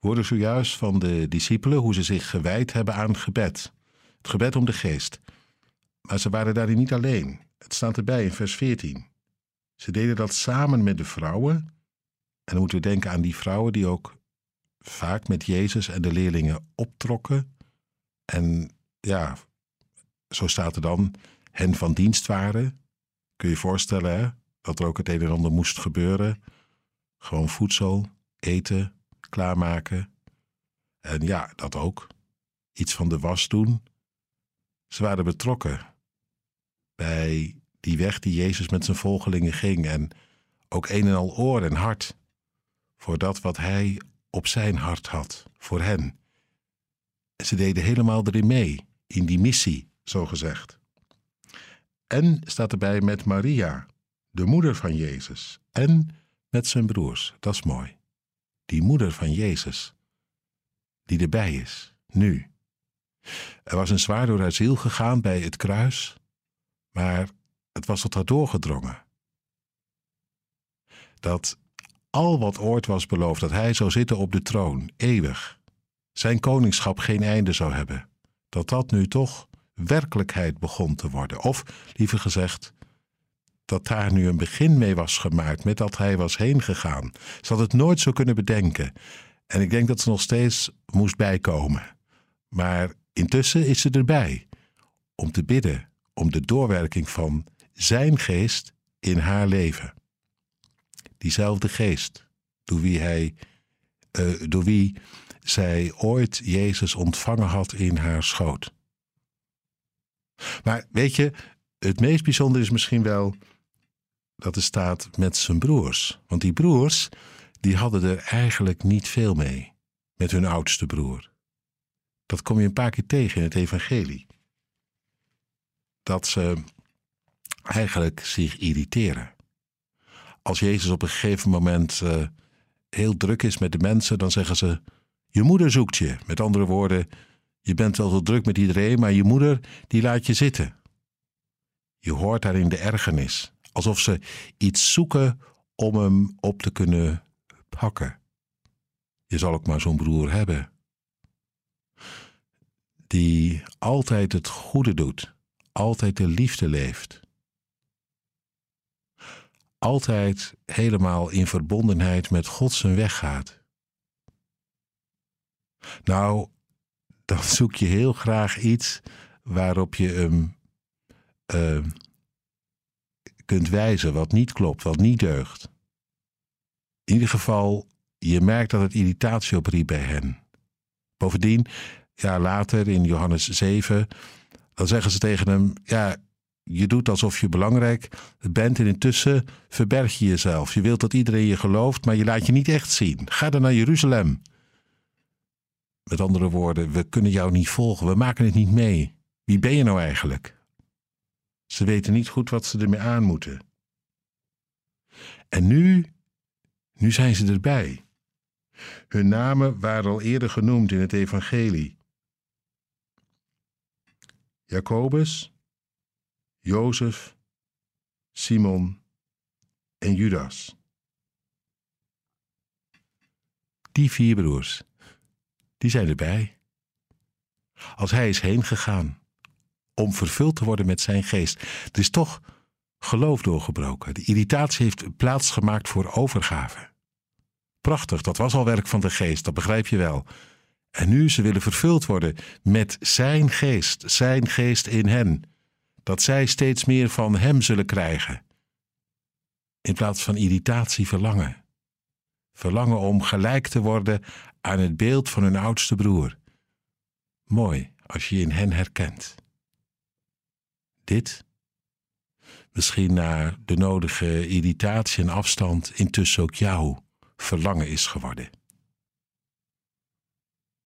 hoorden zojuist van de discipelen hoe ze zich gewijd hebben aan gebed. Het gebed om de geest. Maar ze waren daarin niet alleen. Het staat erbij in vers 14. Ze deden dat samen met de vrouwen. En dan moeten we denken aan die vrouwen die ook vaak met Jezus en de leerlingen optrokken. En ja, zo staat er dan, hen van dienst waren. Kun je je voorstellen hè, dat er ook het een en ander moest gebeuren. Gewoon voedsel, eten, klaarmaken. En ja, dat ook. Iets van de was doen. Ze waren betrokken bij die weg die Jezus met zijn volgelingen ging. En ook een en al oor en hart voor dat wat hij op zijn hart had, voor hen. En ze deden helemaal erin mee, in die missie, zo gezegd. En staat erbij met Maria, de moeder van Jezus, en met zijn broers. Dat is mooi. Die moeder van Jezus, die erbij is, nu. Er was een zwaar door haar ziel gegaan bij het kruis, maar het was tot haar doorgedrongen. Dat al wat ooit was beloofd, dat hij zou zitten op de troon, eeuwig, zijn koningschap geen einde zou hebben, dat dat nu toch werkelijkheid begon te worden. Of, liever gezegd, dat daar nu een begin mee was gemaakt met dat hij was heen gegaan. Ze had het nooit zo kunnen bedenken. En ik denk dat ze nog steeds moest bijkomen. Maar intussen is ze erbij om te bidden om de doorwerking van zijn geest in haar leven. Diezelfde geest door wie, hij, uh, door wie zij ooit Jezus ontvangen had in haar schoot. Maar weet je, het meest bijzondere is misschien wel dat er staat met zijn broers. Want die broers, die hadden er eigenlijk niet veel mee met hun oudste broer. Dat kom je een paar keer tegen in het evangelie. Dat ze eigenlijk zich irriteren. Als Jezus op een gegeven moment uh, heel druk is met de mensen, dan zeggen ze: Je moeder zoekt je. Met andere woorden, je bent wel zo druk met iedereen, maar je moeder die laat je zitten. Je hoort daarin de ergernis, alsof ze iets zoeken om hem op te kunnen pakken. Je zal ook maar zo'n broer hebben. Die altijd het goede doet, altijd de liefde leeft. Altijd helemaal in verbondenheid met God zijn weg gaat. Nou, dan zoek je heel graag iets waarop je hem uh, kunt wijzen wat niet klopt, wat niet deugt. In ieder geval, je merkt dat het irritatie opriep bij hen. Bovendien, ja, later in Johannes 7, dan zeggen ze tegen hem: Ja, je doet alsof je belangrijk bent en intussen verberg je jezelf. Je wilt dat iedereen je gelooft, maar je laat je niet echt zien. Ga dan naar Jeruzalem. Met andere woorden, we kunnen jou niet volgen, we maken het niet mee. Wie ben je nou eigenlijk? Ze weten niet goed wat ze ermee aan moeten. En nu, nu zijn ze erbij. Hun namen waren al eerder genoemd in het Evangelie. Jacobus, Jozef, Simon en Judas. Die vier broers, die zijn erbij. Als hij is heen gegaan om vervuld te worden met zijn geest. Er is toch geloof doorgebroken. De irritatie heeft plaats gemaakt voor overgave. Prachtig, dat was al werk van de geest, dat begrijp je wel. En nu ze willen vervuld worden met zijn geest, zijn geest in hen. Dat zij steeds meer van hem zullen krijgen. In plaats van irritatie verlangen. Verlangen om gelijk te worden aan het beeld van hun oudste broer. Mooi als je in hen herkent dit misschien naar de nodige irritatie en afstand intussen ook jouw verlangen is geworden.